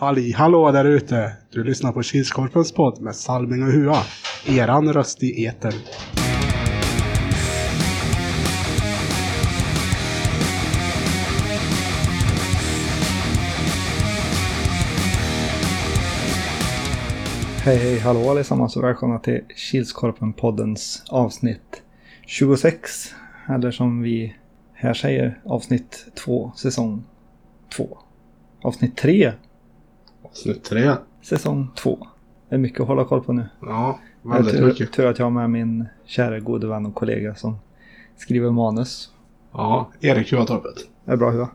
Halli hallå där ute! Du lyssnar på Kilskorpens podd med Salming och Hua. Eran röst i etern. Hej hej hallå allesammans och välkomna till Kilskorpen-poddens avsnitt 26. Eller som vi här säger avsnitt 2, säsong 2. Avsnitt 3, Avsnitt tre. säsong 2. Det är mycket att hålla koll på nu. Ja, väldigt tur, mycket. tur att jag har med min kära gode vän och kollega som skriver manus. Ja, Erik Huatorpet. Det är bra Hua.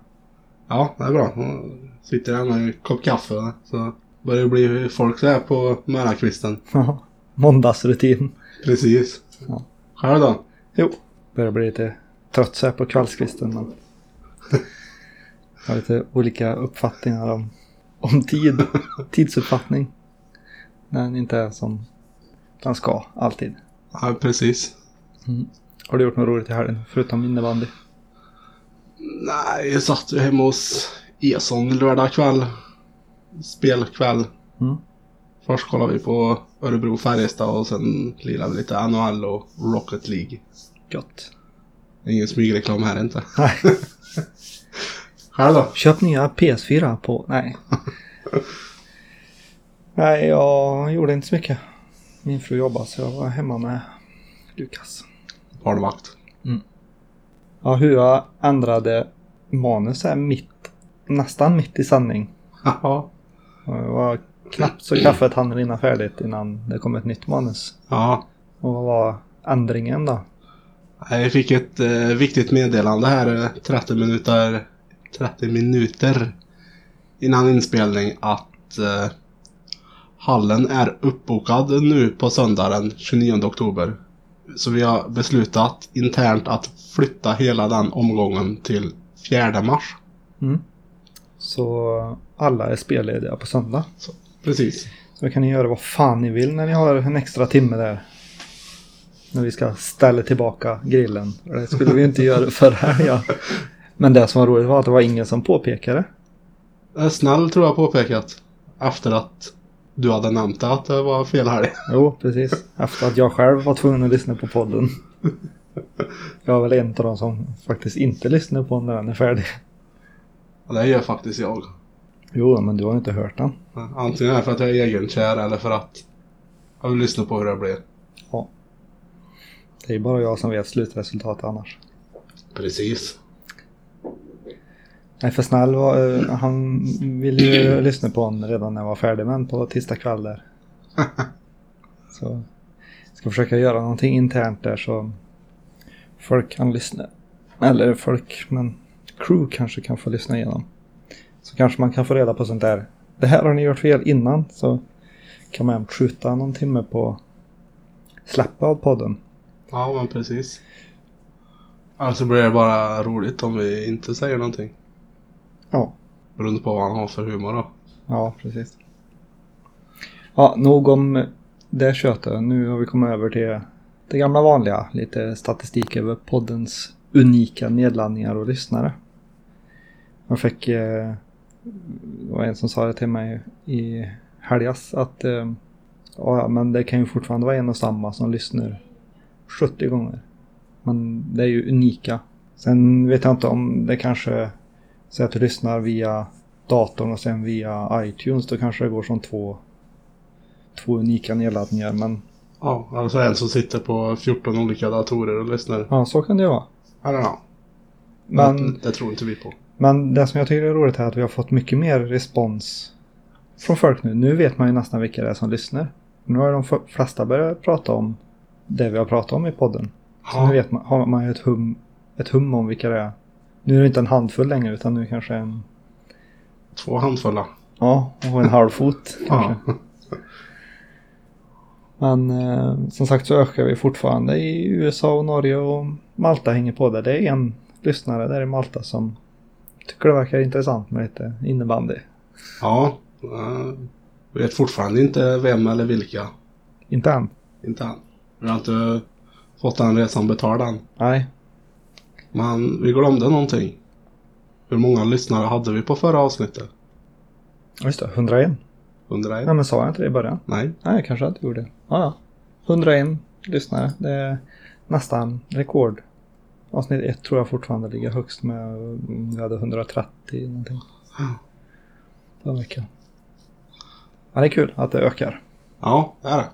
Ja, det är bra. Hon sitter här med en kopp kaffe. Så börjar det bli folk så här på morgonkvisten. Ja, Måndagsrutin. Precis. Ja. Själv då? Jo, börjar bli lite trött så här på kvällskvisten. Men jag har lite olika uppfattningar om, om tid. Tidsuppfattning. Den inte är som den ska, alltid. Ja, precis. Har du gjort något roligt i helgen, förutom innebandy? Nej, jag satt ju hemma hos Eson lördag kväll. Spelkväll. Mm. Först kollade vi på Örebro-Färjestad och sen lirade vi lite NHL och Rocket League. Gott. Ingen smygreklam här inte. Nej, Då? köp nya PS4 på... Nej. Nej, jag gjorde inte så mycket. Min fru jobbade så jag var hemma med Lukas. Barnvakt. Ja, Hua ändrade manus här mitt, nästan mitt i sändning. Ja. Och Det var knappt så kaffet hann rinna färdigt innan det kom ett nytt manus. Ja. Och vad var ändringen då? Jag fick ett eh, viktigt meddelande här eh, 30 minuter 30 minuter innan inspelning att eh, hallen är uppbokad nu på söndag den 29 oktober. Så vi har beslutat internt att flytta hela den omgången till 4 mars. Mm. Så alla är spellediga på söndag. Så, precis. Så kan ni göra vad fan ni vill när ni har en extra timme där. När vi ska ställa tillbaka grillen. Det skulle vi inte göra förra helgen. Men det som var roligt var att det var ingen som påpekade. Eh, Snäll tror jag påpekat. Efter att du hade nämnt det, att det var fel helg. Jo, precis. Efter att jag själv var tvungen att lyssna på podden. Jag är väl en av de som faktiskt inte lyssnar på när den är färdig. Det gör faktiskt jag. Jo, men du har inte hört den. Antingen är det för att jag är egenkär eller för att jag vill lyssna på hur det blir. Ja. Det är bara jag som vet slutresultatet annars. Precis. Nej, för snäll var, eh, han ville ju lyssna på den redan när jag var färdig med på tisdag kväll där. Så jag ska försöka göra någonting internt där så folk kan lyssna. Eller folk, men crew kanske kan få lyssna igenom. Så kanske man kan få reda på sånt där. Det här har ni gjort fel innan så kan man skjuta någon timme på släppet av podden. Ja, men precis. Alltså blir det bara roligt om vi inte säger någonting. Ja, Beroende på vad han har för humor då. Ja, precis. Ja, nog om det köttet. Nu har vi kommit över till det gamla vanliga. Lite statistik över poddens unika nedladdningar och lyssnare. Jag fick... Eh, det var en som sa det till mig i helgas att eh, ja, men det kan ju fortfarande vara en och samma som lyssnar 70 gånger. Men det är ju unika. Sen vet jag inte om det kanske så att du lyssnar via datorn och sen via iTunes. Då kanske det går som två, två unika nedladdningar. Men Ja, alltså en som sitter på 14 olika datorer och lyssnar. ja, så kan det vara. I don't know. Men, Men det tror inte vi på. men det som jag tycker är roligt är att vi har fått mycket mer respons från folk nu. Nu vet man ju nästan vilka det är som lyssnar. Nu har de flesta börjat prata om det vi har pratat om i podden. Så Ja. nu vet man, har man ju ett hum, ett hum om vilka det är. Nu är det inte en handfull längre utan nu kanske en, Två handfulla. ja, och en halv fot kanske. Ja. Men eh, som sagt så ökar vi fortfarande i USA och Norge och Malta hänger på där. Det är en lyssnare där i Malta som tycker det verkar intressant med lite innebandy. Ja. eh, Vi vet fortfarande inte vem eller vilka. Inte än. Inte än. Vi har inte fått den resan betald än. Nej. Men vi glömde någonting. Hur många lyssnare hade vi på förra avsnittet? Ja, Just det, 101. 101? Ja, men sa jag inte det i början? Nej. Nej, jag kanske inte gjorde det. Ja, ja. 101 lyssnare. Det är nästan rekord. Avsnitt 1 tror jag fortfarande ligger högst med. Vi hade 130 någonting. Förra veckan. Ja, det är kul att det ökar. Ja, det är det.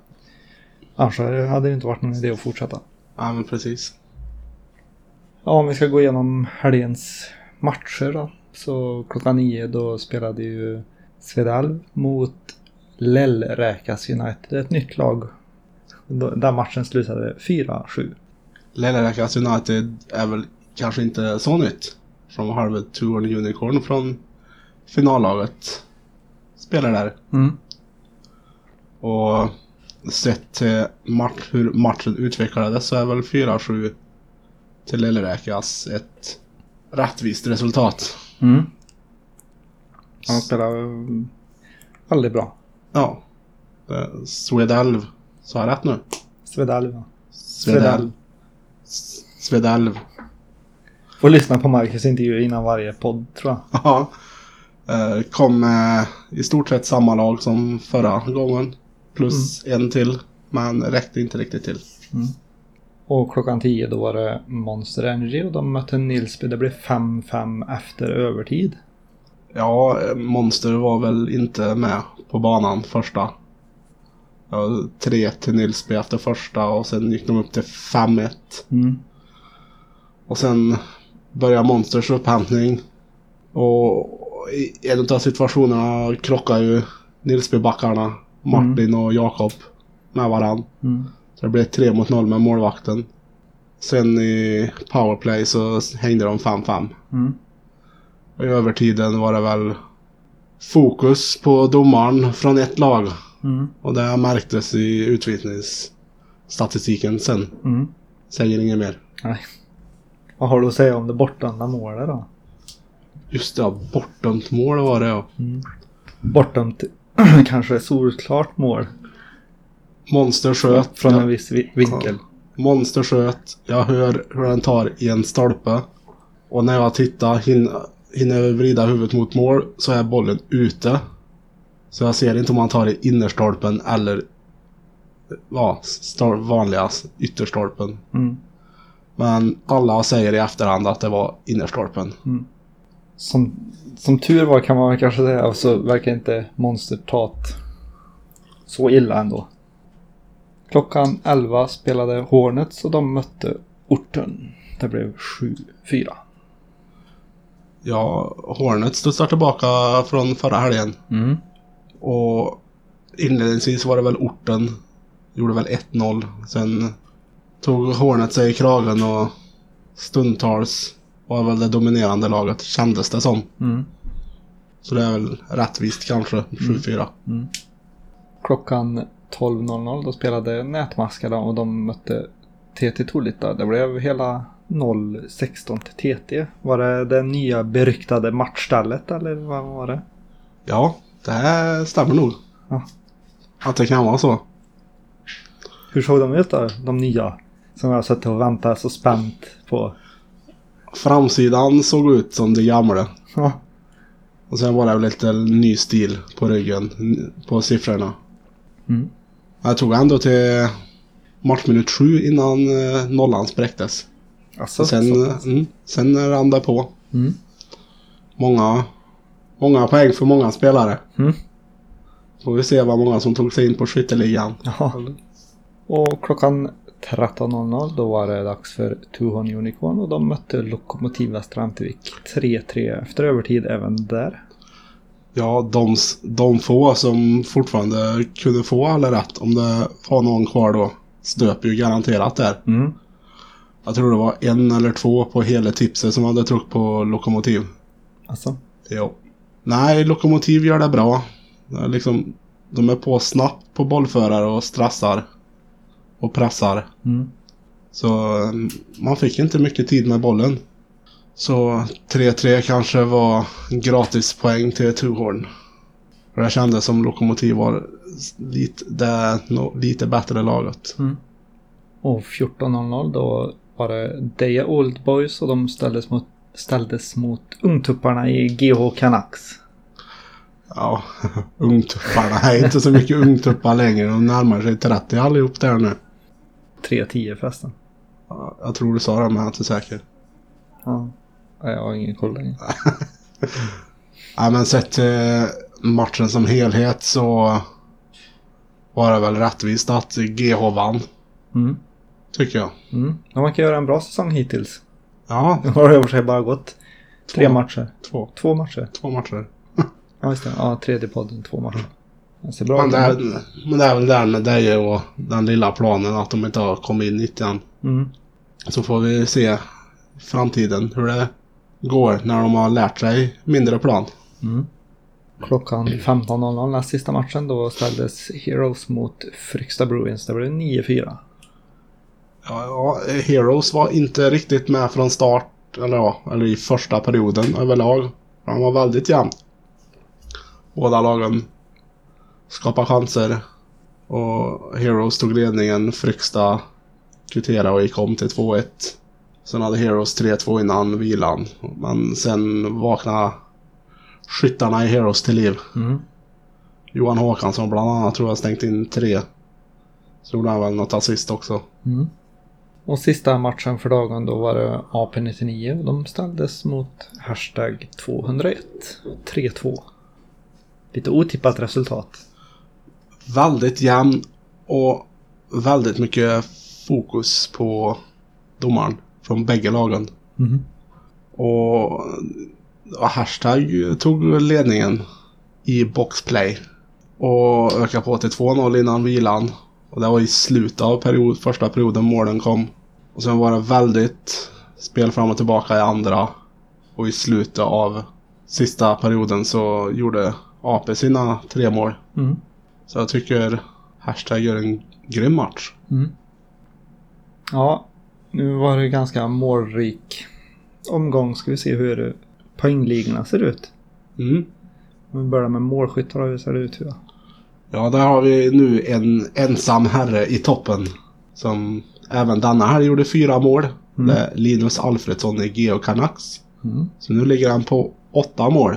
Annars hade det inte varit någon idé att fortsätta. Ja, men precis. Ja, om vi ska gå igenom helgens matcher då. Så klockan nio då spelade ju Svedalv mot Lellräkas United. Ett nytt lag. Den matchen slutade 4-7. Lilleräkas United är väl kanske inte så nytt. Från Harvard Tour Unicorn från finallaget. Spelar där. Mm. Och sett till match, hur matchen utvecklades så är väl 4-7 till Lilleräkas ett rättvist resultat. Mm. Han spelar mm, väldigt bra. Ja. Eh, Svedalv. Sa jag rätt nu? Svedalv. Svedalv. Svedalv. Får lyssna på Marcus intervju innan varje podd tror jag. Ja. Eh, Kom med i stort sett samma lag som förra gången. Plus en till. Men räckte inte riktigt till. Och klockan 10 då var det Monster Energy och de mötte Nilsby. Det blev 5-5 efter övertid. Ja, Monster var väl inte med på banan första. Ja, 3 till Nilsby efter första och sen gick de upp till 5-1. Mm. Och sen börjar Monsters upphämtning. Och i en av situationerna krockar ju Nilsbybackarna, Martin och Jakob med varann. Mm. Så det blev 3 mot 0 med målvakten. Sen i powerplay så hängde de 5-5. Mm. Och i övertiden var det väl fokus på domaren från ett lag. Mm. Och det märktes i utvisningsstatistiken sen. Mm. Säger inget mer. Nej. Vad har du att säga om det bortdömda målet då? Just det, bortdömt mål var det ja. Bortdömt kanske solklart mål. Monster sköt. Från ja. en viss vi- vinkel. Monster sköt. Jag hör hur den tar i en stolpe. Och när jag tittar, hinner, hinner vrida huvudet mot mål, så är bollen ute. Så jag ser inte om han tar i innerstolpen eller ja, vanliga ytterstolpen. Mm. Men alla säger i efterhand att det var innerstolpen. Som, som tur var kan man kanske säga. Så verkar inte Monster tat så illa ändå. Klockan 11 spelade Hornets och de mötte Orten. Det blev 7-4. Ja, Hornet studsar tillbaka från förra helgen. Mm. Och inledningsvis var det väl orten. Gjorde väl 1-0. Sen tog Hornet sig i kragen och stundtals var väl det dominerande laget kändes det som. Mm. Så det är väl rättvist kanske 7-4. Klockan 12.00 då spelade Nätmaskarna och de mötte TT Tolita. Det blev hela 0-16 till TT. Var det det nya beryktade matchstället eller vad var det? Ja, det här stämmer nog. Ja. Att det kan vara så. Hur såg de ut då? De nya? Som jag suttit och väntat så spänt på. Framsidan såg ut som det gamla. Ja. Och sen var det lite ny stil på ryggen på siffrorna. Mm. Jag tog ändå till matchminut sju innan eh, nollan spräcktes. Alltså, sen, eh, mm, sen rann det på. Mm. Många, många poäng för många spelare. Mm. Får vi se vad många som tog sig in på skytteligan. Ja. Och klockan 13.00 då var det dags för Tuhon Unicorn och de mötte Lokomotiv Västra Ämtervik 3-3 efter övertid även där. Ja, de, de få som fortfarande kunde få alla rätt, om det var någon kvar då, stöp ju garanterat där. Mm. Jag tror det var en eller två på hela tipset som hade trott på Lokomotiv. Alltså. Jo. Nej, Lokomotiv gör det bra. Det är Liksom, de är på snabbt på bollförare och stressar. Och pressar. Mm. Så mm, man fick inte mycket tid med bollen. Så 3-3 kanske var gratispoäng till Tuhorn. För det kändes som Lokomotiv var lite, det, no, lite bättre laget. Och 14.00 då var det Deja Old Boys och de ställdes mot, ställdes mot ungtupparna i GH Canucks. Ja, ungtupparna är inte så mycket ungtuppar längre. De närmar sig 30 allihop där nu. 3-10 förresten. Ja, Jag tror du sa det men jag är inte säker. Ja. Nej, Jag har ingen koll längre. Ja, men sett till matchen som helhet så var det väl rättvist att GH vann. Mm. Tycker jag. Mm. De verkar göra en bra säsong hittills. Ja, Nu har det i och för sig bara gått tre Två. matcher. två, Två matcher. två matcher. Ja, just det. Ja, tredje podden. Två matcher. Det ser bra Men det, är, men det är väl där med Deje och den lilla planen att de inte har kommit in hit än. Mm. Så får vi se framtiden hur det går när de har lärt sig mindre plan. Mm. Klockan 15.00 näst sista matchen då ställdes Heroes mot Fryksta Bruins. Det blev 9-4. Ja, ja, Heroes var inte riktigt med från start, eller ja, eller i första perioden överlag. Han var väldigt jämn. Båda lagen skapade chanser. Och Heroes tog ledningen, Fryksta kvitterade och gick om till 2-1. Sen hade Heroes 3-2 innan vilan. Men sen vaknade skyttarna i Heroes till liv. Mm. Johan Håkansson bland annat tror jag stängt in tre. Så gjorde han väl något assist också. Mm. Och sista matchen för dagen då var det AP99 och de ställdes mot hashtag 201. 3-2. Lite otippat resultat. väldigt jämn och väldigt mycket fokus på domaren från bägge lagen. Mm. Och, och Hashtag tog ledningen i boxplay och ökade på till 2-0 innan vilan. Och det var i slutet av period, första perioden målen kom. Och sen var det väldigt spel fram och tillbaka i andra. Och i slutet av sista perioden så gjorde AP sina tre mål. Mm. Så jag tycker Hashtag gör en grym match. Mm. Ja, nu var det ganska målrik omgång. Ska vi se hur poängligorna ser ut. Mm. Om vi börjar med målskyttar, hur ser det ut? Ja. Ja, där har vi nu en ensam herre i toppen. Som även denna här gjorde fyra mål. Mm. Linus Alfredsson i Geo Canucks. Mm. Så nu ligger han på åtta mål.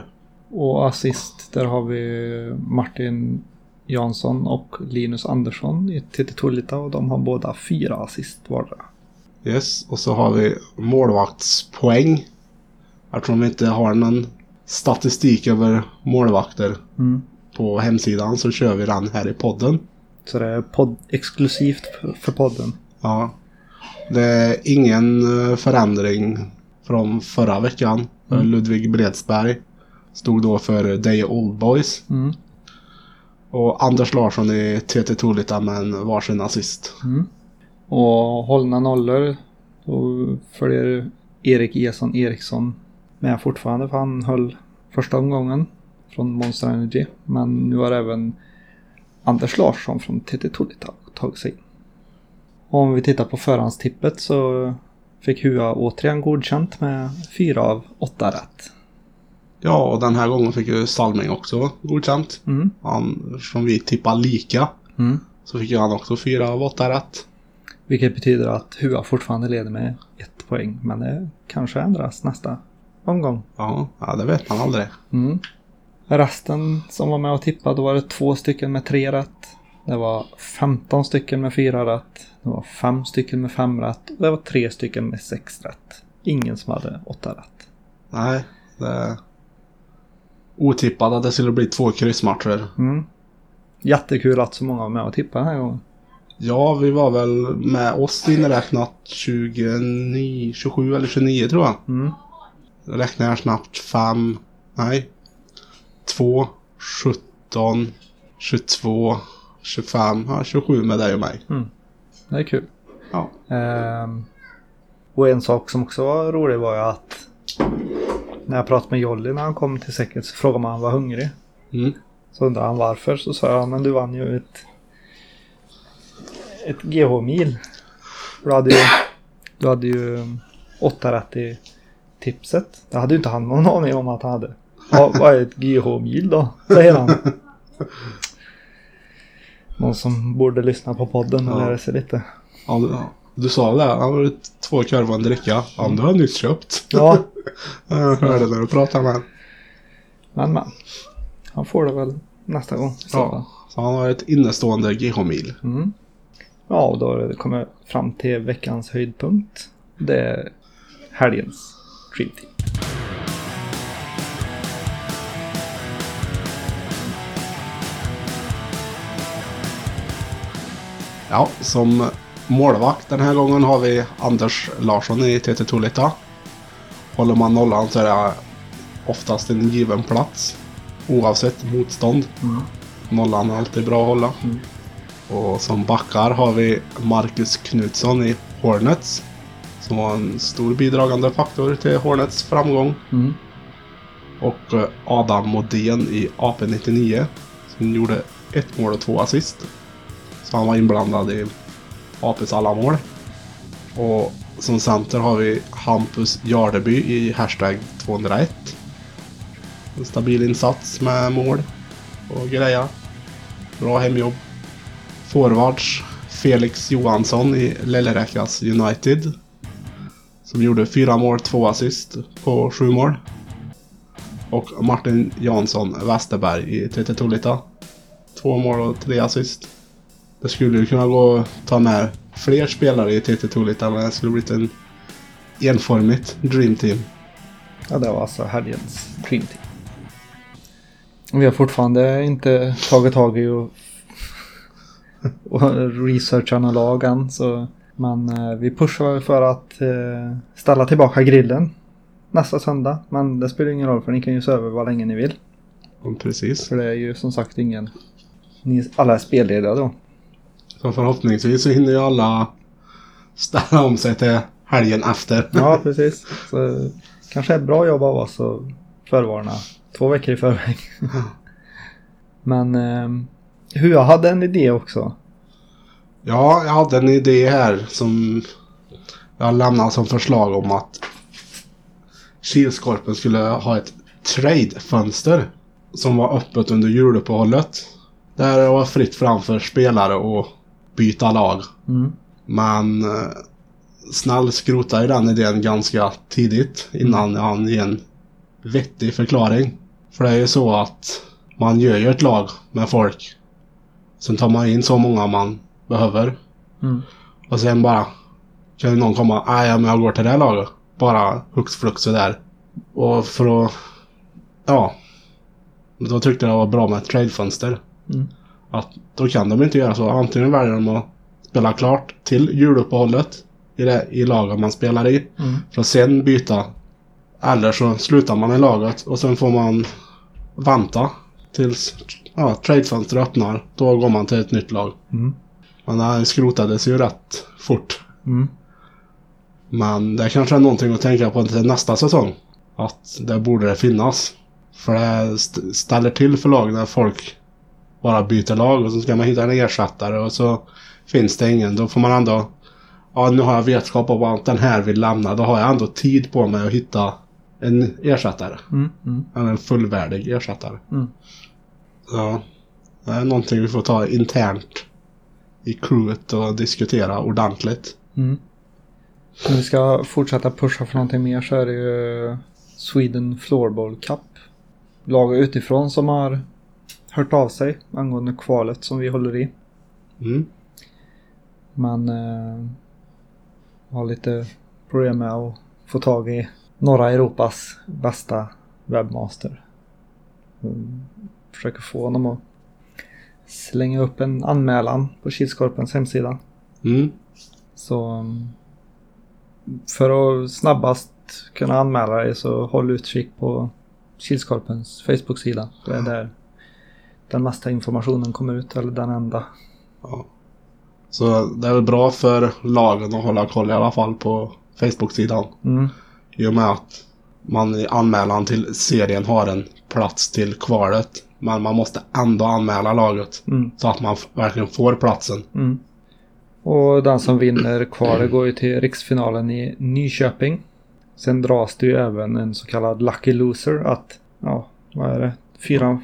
Och assist, där har vi Martin Jansson och Linus Andersson i TT Tullita och de har båda fyra assist vardera. Yes, och så har vi målvaktspoäng. Eftersom vi inte har någon statistik över målvakter Mm. på hemsidan så kör vi den här i podden. Så det är podd exklusivt för- podden. Ja. Det är ingen eh, förändring från förra veckan. Mm. Ludvig Bredsberg stod då för Day Old Boys. Mm. Och Anders Larsson i TT Tolita med en varsin assist. Mm. Och hållna nollor. Då följer Erik Eson Eriksson med fortfarande för han höll första omgången från Monster Energy. Men nu har även Anders Larsson från TT Tullita tagit sig in. Om vi tittar på förhandstippet så fick Hua återigen godkänt med fyra av åtta rätt. Ja, och den här gången fick ju Salming också godkänt. Mm. Han, som vi tippar lika Mm. så fick ju han också fyra av åtta rätt. Vilket betyder att Hua fortfarande leder med ett poäng. Men det kanske ändras nästa omgång. Ja, ja det vet man aldrig. Mm. Resten som var med och tippade, då var det två stycken med tre rätt. Det var 15 stycken med fyra rätt. Det var fem stycken med fem rätt. Och det var tre stycken med sex rätt. Ingen som hade åtta rätt. Nej, det otippat att det skulle bli två kryssmatcher. Mm. Jättekul att så många var med och tippade den här gången. Ja, vi var väl med oss inräknat 29, 27 eller 29 tror jag. Mm. Räknar jag snabbt 5, nej. 2, 17, 22, 25, ja 27 med dig och mig. Det är kul. Ja. Ehm, och en sak som också var rolig var ju att när jag pratade med Jolly när han kom till säkert så frågade man om han var hungrig. Mm. Så undrade han varför. Så sa jag, men du vann ju ett, ett GH-mil. Du hade ju, du hade ju åtta rätt i tipset. Det hade ju inte han någon aning om att han hade. Ja, vad är ett GH-mil då? Säger han. Någon som borde lyssna på podden och Ja. lära sig lite. Ja, du, du sa det, han har två korvar och en dricka. Ja, du har nyss köpt. Ja, Jag hörde när du pratade med men men. han får det väl nästa gång. Ja, så han har ett innestående GH-mil. Mm. Ja, och då har det kommit fram till veckans höjdpunkt. Det är helgens Dream Team. Ja, som målvakt den här gången har vi Anders Larsson i TT Tolita. Håller man nollan så är det oftast en given plats. Oavsett motstånd. Mm. Nollan är alltid bra att hålla. Mm. Och som backar har vi Marcus Knutsson i Hornets. Som var en stor bidragande faktor till Hornets framgång. Mm. Och eh, Adam Modén i AP99. Som gjorde ett mål och två assist. Så han var inblandad i APs alla mål. Och som center har vi Hampus Jardeby i hashtag 201. En stabil insats med mål och grejer. Bra hemjobb. Forwards Felix Johansson i Lelleräkas United. Som gjorde fyra mål, två assist på sju mål. Och Martin Jansson Westerberg i TT Tolita. Två mål och tre assist. Det skulle ju kunna gå att ta med fler spelare i TT Tolita men det skulle blivit en enformigt Dream Team. Ja, det var alltså helgens Dream Team. Vi har fortfarande inte tagit tag i och, och researcha några lag än. Så, men eh, vi pushar för att eh, ställa tillbaka grillen nästa söndag. Men det spelar ingen roll för ni kan ju söva vad länge ni vill. Precis. För det är ju som sagt ingen... Ni alla är spellediga då. Så förhoppningsvis så hinner ju alla ställa om sig till helgen efter. Ja, precis. Så kanske ett bra jobb av oss att förvarna två veckor i förväg. Men eh, hur jag hade en idé också. Ja, jag hade en idé här som jag lämnade som förslag om att Kilskorpen skulle ha ett trade-fönster som var öppet under juluppehållet. Där det var fritt fram för spelare att byta lag. Mm. Men eh, Snäll skrotade den idén ganska tidigt innan han ge en vettig förklaring. För det är ju så att man gör ju ett lag med folk. Sen tar man in så många man behöver. Mm. Och sen bara kan någon komma. Nej, men jag går till det här laget. Bara hux flux där. Och för att... Ja. Då tyckte jag det var bra med ett tradefönster. Mm. Att då kan de inte göra så. Antingen väljer de att spela klart till juluppehållet i, det, i laget man spelar i. Mm. För att sen byta. Eller så slutar man i laget och sen får man vänta tills ja, tradefönster öppnar. Då går man till ett nytt lag. Mm. Men här skrotades ju rätt fort. Mm. Men det kanske är någonting att tänka på till nästa säsong. Att det borde det finnas. För det st- ställer till för lag när folk bara byter lag och så ska man hitta en ersättare och så finns det ingen. Då får man ändå... Ja, nu har jag vetskap om att den här vill lämna. Då har jag ändå tid på mig att hitta en ersättare. Mm. Mm. Eller en fullvärdig ersättare. Mm. Ja, det är någonting vi får ta internt i crewet och diskutera ordentligt. Mm. Om vi ska fortsätta pusha för någonting mer så är det ju Sweden Floorball Cup. Lag utifrån som har hört av sig angående kvalet som vi håller i. Mm. Man eh, har lite problem med att få tag i norra Europas bästa webbmaster. Mm, försöker få honom att slänga upp en anmälan på Kilskorpens hemsida. Mm. Så um, för att snabbast kunna anmäla dig så håll utkik på Kilskorpens Facebook-sida. Det är där den mesta informationen kommer ut, eller den enda. Ja. Så det är bra för lagen att hålla koll i alla fall på Facebook-sidan. Mm. I och med att man i anmälan till serien har en plats till kvalet. Men man måste ändå anmäla laget. Mm. Så att man verkligen får platsen. Mm. Och den som vinner kvalet går ju till riksfinalen i Nyköping. Sen dras det ju även en så kallad lucky loser att, ja, vad är det? Fyra,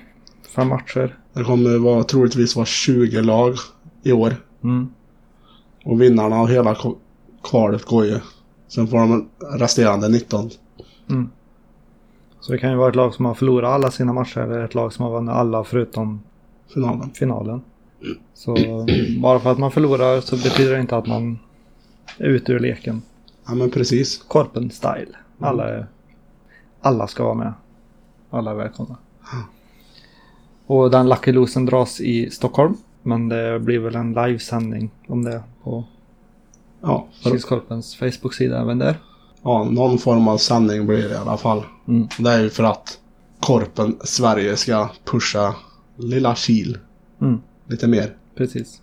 fem matcher. Det kommer vara, troligtvis vara 20 lag i år. Mm. Och vinnarna av hela kvalet går ju. Sen får de resterande 19. Mm. Så det kan ju vara ett lag som har förlorat alla sina matcher eller ett lag som har vunnit alla förutom Finalen. finalen. Så bara för att man förlorar så betyder det inte att man är ute ur leken. Ja men precis. Korpen style. Alla, är, alla ska vara med. Alla är välkomna. Och den Lucky Losen dras i Stockholm. Men det blir väl en livesändning om det på Ja, Kilskorpens Facebook-sida även där. ja, någon form av sändning blir det i alla fall. Mm. Det är ju för att Korpen Sverige ska pusha lilla Kil Mm. lite mer. Precis.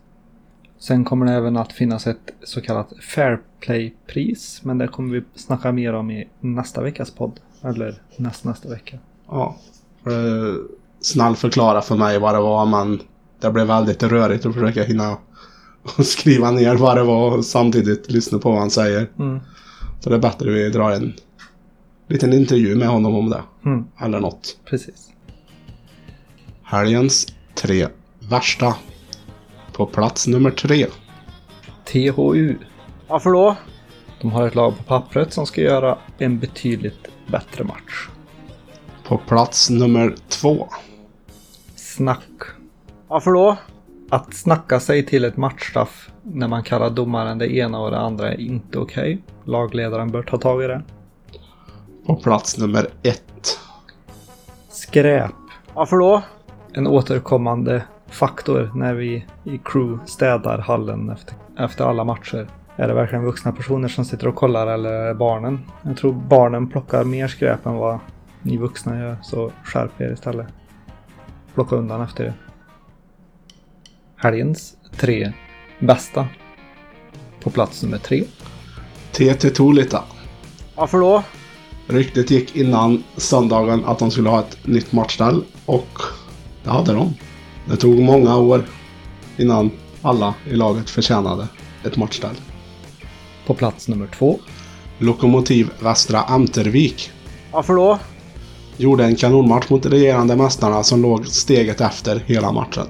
Sen kommer det även att finnas ett så kallat Fair Play-pris. Men det kommer vi snacka mer om i nästa veckas podd. Eller näst, nästa vecka. Ja. För, snäll förklara för mig vad det var men det blev väldigt rörigt att försöka hinna och skriva ner vad det var och samtidigt lyssna på vad han säger. Mm. Så det är bättre vi drar en liten intervju med honom om det. Mm. Eller något. Precis. Helgens tre värsta. På plats nummer tre. THU. Varför då? De har ett lag på pappret som ska göra en betydligt bättre match. På plats nummer två. Snack. Varför då? Att snacka sig till ett matchstraff när man kallar domaren det ena och det andra är inte okej. Lagledaren bör ta tag i det. På plats nummer ett. Skräp. Varför då? En återkommande faktor när vi i crew städar hallen efter, efter alla matcher. Är det verkligen vuxna personer som sitter och kollar eller är det barnen? Jag tror barnen plockar mer skräp än vad ni vuxna gör, så skärp er istället. Plocka undan efter det. Helgens tre bästa. På plats nummer tre. TT Tolita. Varför då? Ryktet gick innan söndagen att de skulle ha ett nytt matchställ och det hade de. Det tog många år innan alla i laget förtjänade ett matchställ. På plats nummer två. Lokomotiv Västra Amtervik Varför då? gjorde en kanonmatch mot de regerande mästarna som låg steget efter hela matchen.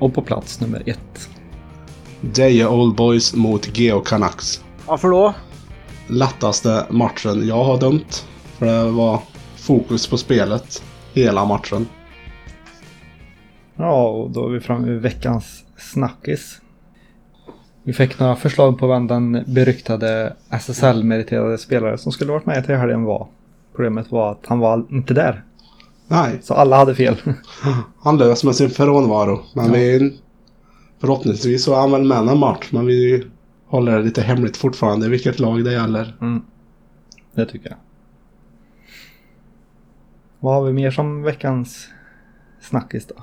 Och på plats nummer ett. Deje Old Boys mot Geo Canucks. Varför då? Lättaste matchen jag har dömt. För det var fokus på spelet hela matchen. Ja, och då är vi framme vid veckans snackis. Vi fick några förslag på vem den beryktade SSL-meriterade spelare som skulle varit med till helgen var. Problemet var att han var inte där. Nej, Så alla hade fel. han lös med sin frånvaro. Men Ja. vi... Förhoppningsvis så är han väl med en match. Men vi håller det lite hemligt fortfarande vilket lag det gäller. Mm. Det tycker jag. Vad har vi mer som veckans snackis då?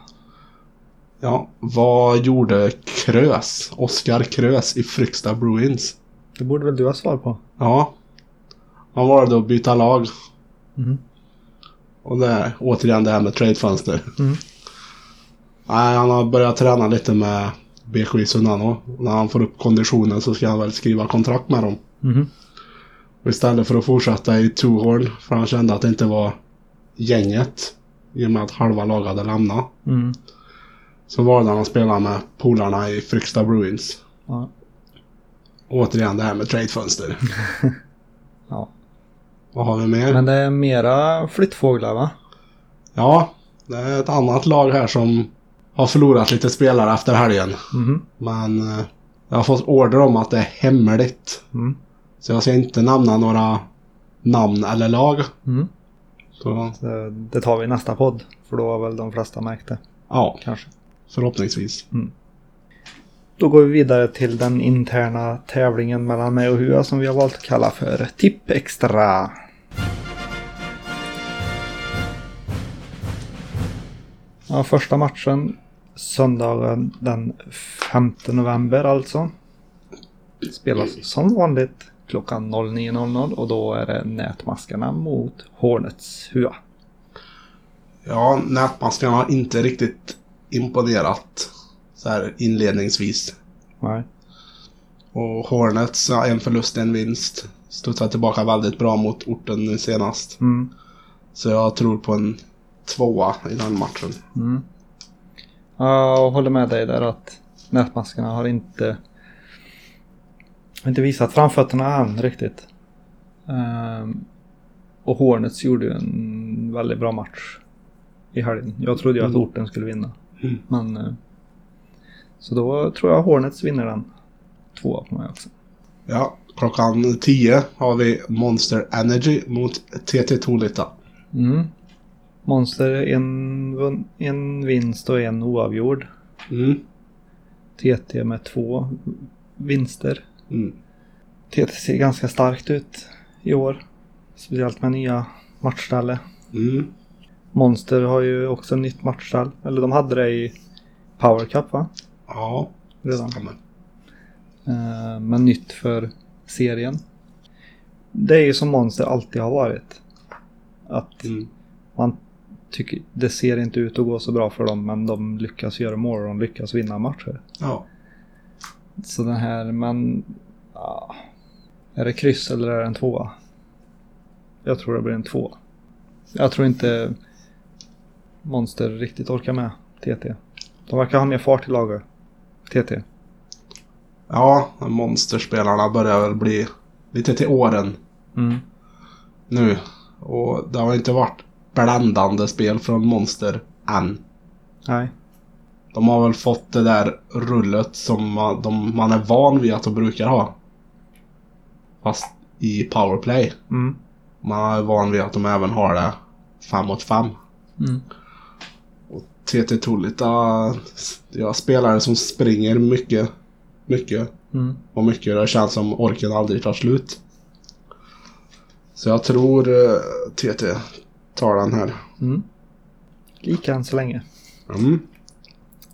Ja, vad gjorde Krös? Oskar Krös i Fryksta Bruins? Det borde väl du ha svar på? Ja. Han valde att byta lag. Mhm. Och det återigen det här med tradefönster. Mm. Nej, han har börjat träna lite med BKI Sunnanå. När han får upp konditionen så ska han väl skriva kontrakt med dem. Mhm. Och istället för att fortsätta i Tuhorn, för han kände att det inte var gänget. I och med att halva laget hade lämnat. Mm. Så valde han att spela med polarna i Fryksta Bruins. Ja. Återigen det här med tradefönster. Vad har vi mer? Men det är mera flyttfåglar va? Ja, det är ett annat lag här som har förlorat lite spelare efter helgen. Mhm. Men eh, jag har fått order om att det är hemligt. Mm. Så jag ska inte nämna några namn eller lag. Mm. Så Så Det tar vi i nästa podd. För då har väl de flesta märkt det. ja, Kanske. förhoppningsvis. Då går vi vidare till den interna tävlingen mellan mig och Hua som vi har valt att kalla för Tipp Extra. Ja, första matchen söndagen den 5 november alltså. Spelas som vanligt klockan 09.00 och då är det Nätmaskarna mot Hornets Hua. Ja, nätmaskarna har inte riktigt imponerat så här inledningsvis. Nej. Och Hornets, ja, en förlust, en vinst. Studsar tillbaka väldigt bra mot orten nu senast. Mm. Så jag tror på en tvåa i den matchen. Mm. Ja, Jag håller med dig där att nätmaskarna har inte, inte visat framfötterna än riktigt. Ehm, Och Hornets gjorde ju en väldigt bra match i helgen. Jag trodde ju att Mm. orten skulle vinna. Mm. Men... Så då tror jag Hornets vinner den. Tvåa på mig också. Ja, klockan 10 har vi Monster Energy mot TT Tolita. Mm. Monster en, en vinst och en oavgjord. Mm. TT med två vinster. Mm. TT ser ganska starkt ut i år. Speciellt med nya matchställe. Mm. Monster har ju också nytt matchställ. Eller de hade det i Power Cup va? Ja, Redan. stämmer. Eh, men nytt för serien. Det är ju som Monster alltid har varit. Att Mm. man tycker det ser inte ut att gå så bra för dem men de lyckas göra mål och de lyckas vinna matcher. Ja. Så den här, men... Ja, är det kryss eller är det en tvåa? Jag tror det blir en tvåa. Jag tror inte Monster riktigt orkar med TT. De verkar ha mer fart i laget. TT. Ja, monsterspelarna börjar väl bli lite till åren Mm. nu. Och det har inte varit bländande spel från Monster än. Nej. De har väl fått det där rullet som man, de, man är van vid att de brukar ha. Fast i powerplay. Mm. Man är van vid att de även har det 5 mot 5. Mm. TT Tolita, ja, spelare som springer mycket. Mycket. Mm. Och mycket. Det känns som orken aldrig tar slut. Så jag tror eh, TT tar den här. Mm. Lika än så länge. Mm.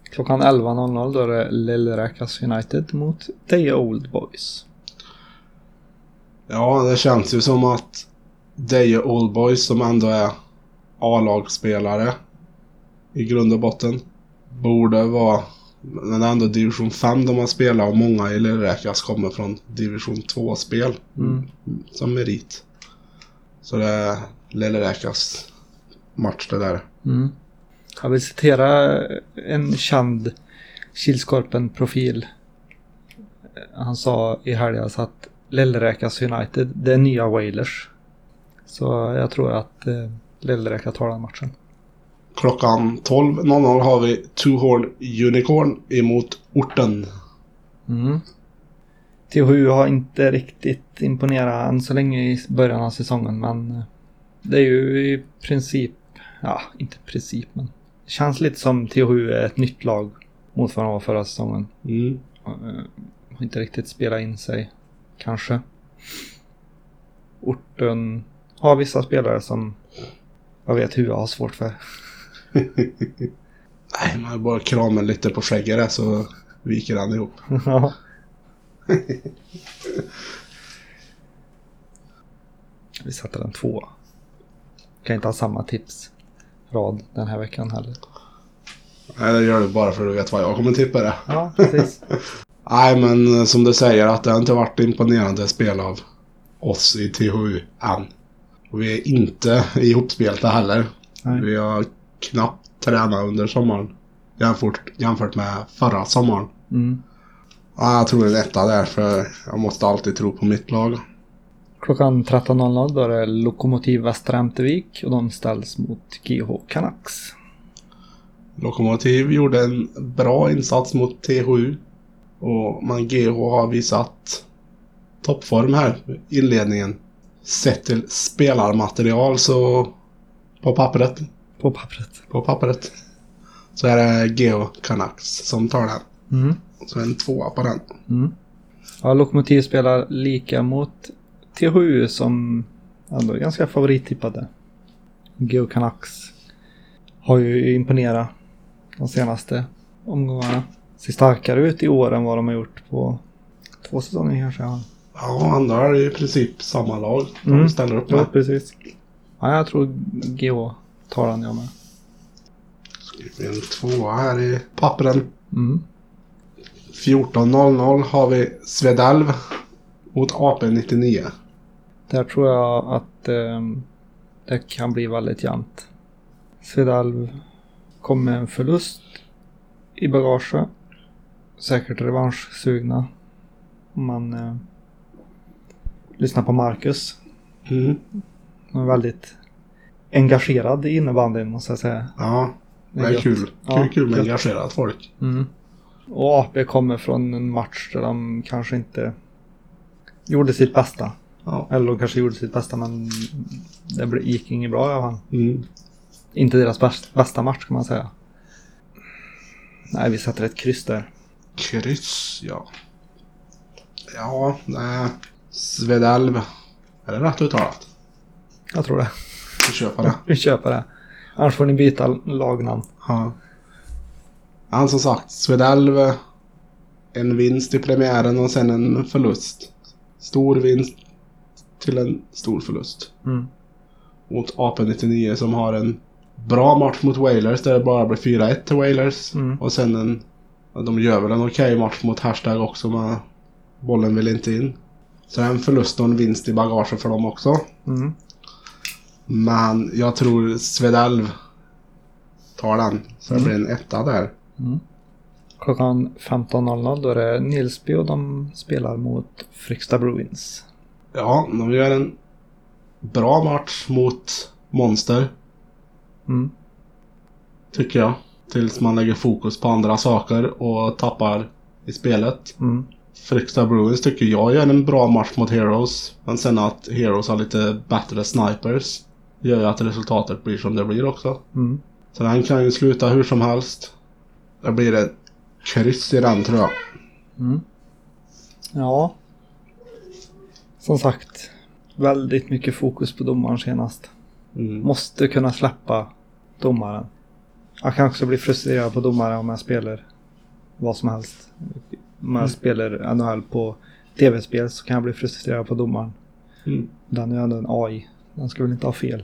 Klockan 11.00 då är det Lillräkas United mot Deja Old Boys. Ja, det känns ju som att Deje Old Boys som ändå är A-lagsspelare i grund och botten borde vara men det är ändå division 5 de har spelat och många i Lillräkas kommer från division 2-spel Mm. som merit. Så det är Lillräkas match det där. Mm. Jag vill citera en känd Kilskorpen-profil. Han sa i helgas att Lillräkas United, det är nya Wailers. Så jag tror att eh, Lillräka tar den matchen. Klockan 12.00 har vi Two Horn Unicorn emot Orten. Mm. THU har inte riktigt imponerat än så länge i början av säsongen men eh, det är ju i princip, ja inte princip men det känns lite som THU är ett nytt lag mot vad de var förra säsongen. Mm. Eh, Har inte riktigt spelat in sig kanske. Orten har vissa spelare som jag vet hur jag har svårt för. Nej, man bara kramar lite på skägget där så viker han ihop. Ja. Vi sätter en två. Kan inte ha samma tipsrad den här veckan heller. Nej, det gör du bara för att du vet vad jag kommer tippa det. Ja, precis. Nej, men eh, som du säger att det har inte varit imponerande spel av oss i THU än. Och vi är inte ihopspelta heller. Nej. Vi har knappt tränat under sommaren. Jämfört, jämfört med förra sommaren. Mm. Ja, jag tror är etta där för jag måste alltid tro på mitt lag. Klockan 13.00 då är det Lokomotiv Västra Ämtervik och de ställs mot GH Canucks. Lokomotiv gjorde en bra insats mot THU. Och man GH har visat toppform här inledningen. Sett till spelarmaterial så på pappret, På pappret. på pappret så är det GH Canucks som tar den. Mm. Så en tvåa på den. Mm. Ja, Lokomotiv spelar lika mot THU som ändå är ganska favorittippade. GH Canucks har ju imponerat de senaste omgångarna. Ser starkare ut i år än vad de har gjort på två säsonger kanske. Ja, Ja, andra är i princip samma lag de Mm. ställer upp ja med. precis. Ja, jag tror GH tar den jag med. Skriver en tvåa här i pappren. Mm. 14.00 har vi Svedalv mot AP99. Där tror jag att ehm, det kan bli väldigt jämnt. Svedalv kom med en förlust i bagage. Säkert revanschsugna. Om man eh, lyssnar på Marcus. Mm. De är väldigt engagerad i innebandyn måste jag säga. Ja, det är gött. kul. Ja, Kul, kul med gött. engagerat folk. Mm. Och AP kommer från en match där de kanske inte gjorde sitt bästa. Ja. Eller de kanske gjorde sitt bästa men det gick inget bra i alla fall. Mm. Inte deras bäst, bästa match kan man säga. Nej, vi sätter ett kryss där. Kryss, ja. Ja, nej. Svedalv. Är det rätt uttalat? Jag tror det. Vi köper det. Vi köper det. Annars får ni byta lagnamn. Ja. Han som sagt, Svedalv. En vinst i premiären och sen en förlust. Stor vinst till en stor förlust. Mm. Mot AP-99 som har en bra match mot Wailers där det bara blir 4-1 till Wailers. Mm. Och sen en... De gör väl en okej match mot Hashtag också men bollen vill inte in. Så en förlust och en vinst i bagaget för dem också. Mm. Men jag tror Svedalv tar den. Så det Mm. blir en etta där. Mm. Klockan 15.00 då är det Nilsby och de spelar mot Fryksta Bruins. Ja, de gör en bra match mot Monster. Mm. Tycker jag. Tills man lägger fokus på andra saker och tappar i spelet. Mm. Fryksta Bruins tycker jag gör en bra match mot Heroes. Men sen att Heroes har lite bättre snipers. Gör ju att resultatet blir som det blir också. Mm. Så den kan ju sluta hur som helst. Det blir ett kryss i den tror jag. Mm. Ja. Som sagt. Väldigt mycket fokus på domaren senast. Mm. Måste kunna släppa domaren. Jag kan också bli frustrerad på domare om jag spelar vad som helst. Om jag spelar NHL på tv-spel så kan jag bli frustrerad på domaren. Mm. Den är ju ändå en AI. Den ska väl inte ha fel.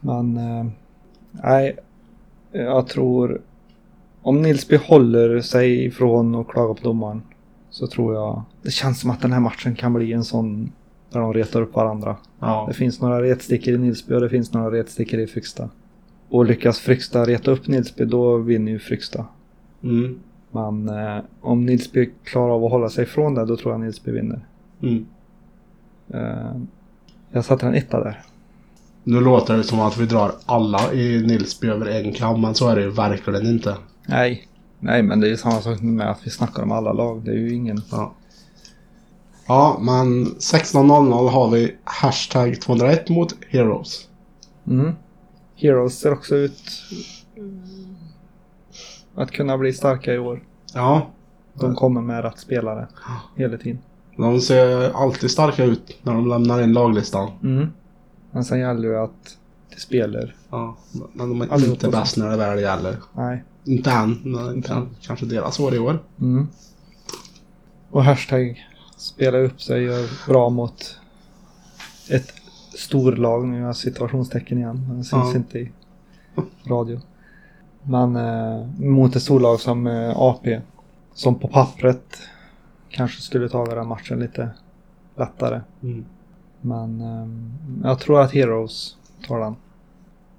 Men eh, nej, jag tror om Nilsby håller sig ifrån och klagar på domaren så tror jag det känns som att den här matchen kan bli en sån där de retar upp varandra. Ja. Det finns några retstickor i Nilsby och det finns några retstickor i Fryksta. Och lyckas Fryksta reta upp Nilsby då vinner ju Fryksta. Mm. Men eh, om Nilsby klarar av att hålla sig ifrån det då tror jag Nilsby vinner. Mm. Eh, jag satte en etta där. Nu låter det som att vi drar alla i Nilsby över en kam, men så är det ju verkligen inte. Nej. Nej men det är ju samma sak med att vi snackar om alla lag. Det är ju ingen... Ja. Ja, men 16.00 har vi hashtag 201 mot Heroes. Mm. Heroes ser också ut att kunna bli starka i år. Ja, De kommer med rätt spelare hela tiden. De ser alltid starka ut när de lämnar in laglistan. Mm. Men sen gäller det att det spelar. Ja, men de är Allihopa inte bäst när det väl gäller. Nej. Inte än, men Inte än. kanske deras år i år. Mm. Och hashtag spelar upp sig gör bra mot ett storlag. Nu situationstecken igen. Men det syns Ja. inte i radio. Men eh, mot ett storlag som eh, AP. Som på pappret kanske skulle ta den matchen lite lättare. Mm. Men eh, jag tror att Heroes tar den.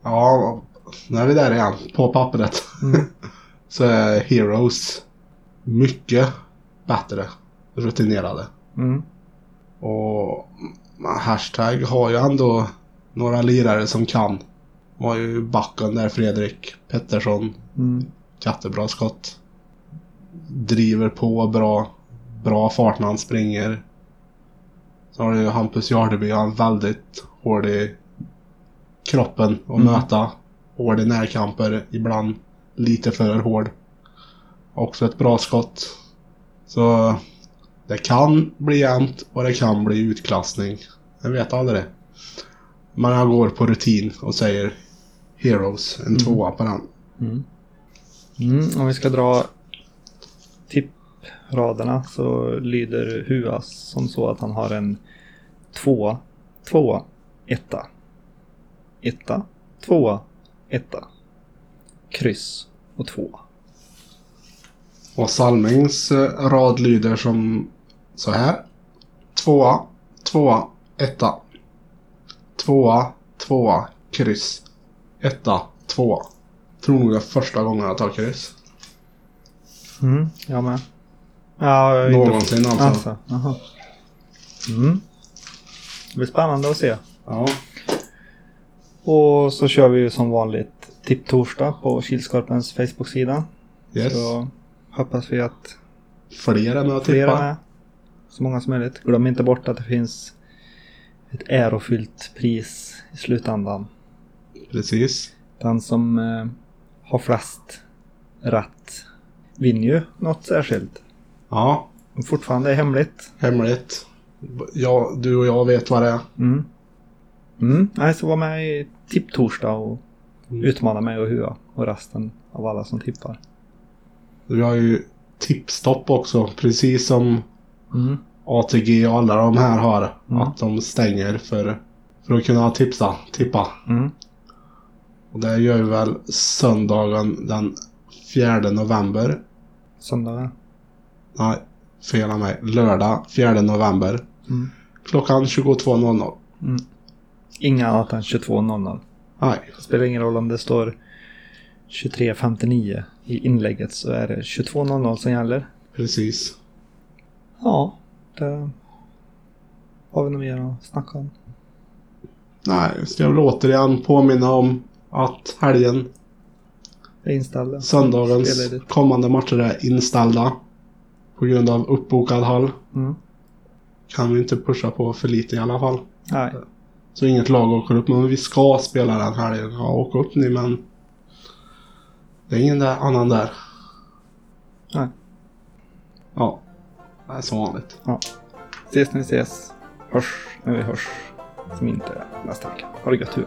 Ja, nu är vi där igen. På pappret. Mm. så är Heroes mycket bättre rutinerade. Mm. Och hashtag har ju ändå några lirare som kan. Var ju backen där Fredrik Pettersson. Mm. Jättebra skott. Driver på bra. Bra fart när han springer. Så har du Hampus Jardeby. Han är väldigt hård i kroppen att Mm. möta. Hård i närkamper. Ibland lite för hård. Också ett bra skott. Så det kan bli jämnt och det kan bli utklassning. Jag vet aldrig. Men jag går på rutin och säger Heroes, en tvåa på den. Mm. Mm, om vi ska dra tippraderna så lyder Huas som så att han har en tvåa, tvåa, etta, etta, tvåa, etta, kryss och tvåa. Och Salmings eh, rad lyder som så här. Tvåa, tvåa, etta. Tvåa, tvåa, kryss. Etta, tvåa. Tror nog det är första gången jag tar kryss. Mm, jag med. Ja, är inte- Någonsin alltså. Alltså. Mm. Det blir spännande att se. Ja. Och så kör vi ju som vanligt tipptorsdag på Kilskorpens Facebook-sida. Yes. Så hoppas vi att Fler är med att fler är tippa. med. Så många som möjligt. Glöm inte bort att det finns ett ärofyllt pris i slutändan. Precis. Den som eh, har flest rätt vinner ju något särskilt. Ja. Fortfarande är hemligt. Hemligt. Ja, du och jag vet vad det är. Mm. Mm. Nej, så var med i tipptorsdag och Mm. utmana mig och Hua och resten av alla som tippar. Vi har ju tipstopp också. Precis som Mm. ATG och alla de här har. Mm. Att de stänger för, för att kunna tipsa, tippa. Mm. Och det gör vi väl söndagen den 4 november. Söndagen. Nej, fel av mig. Lördag 4 november. Mm. Klockan 22.00. Mm. Inga annat än 22.00. Nej, Det spelar ingen roll om det står 23.59 i inlägget så är det 22.00 som gäller. precis. Ja, det har vi nog mer att snacka om. Nej, ska jag väl återigen påminna om att helgen, är inställda. söndagens kommande matcher är inställda. På grund av uppbokad hall. Mm. Kan vi inte pusha på för lite i alla fall. Nej, Så inget lag åker upp, men vi ska spela den helgen. Ja, åk upp ni, men... Det är ingen där, annan där. nej. Ja, det är som vanligt. Ses när vi ses. Hörs när vi hörs. Som inte är nästa vecka. Ha det gött Hua.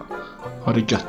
Ha det gött.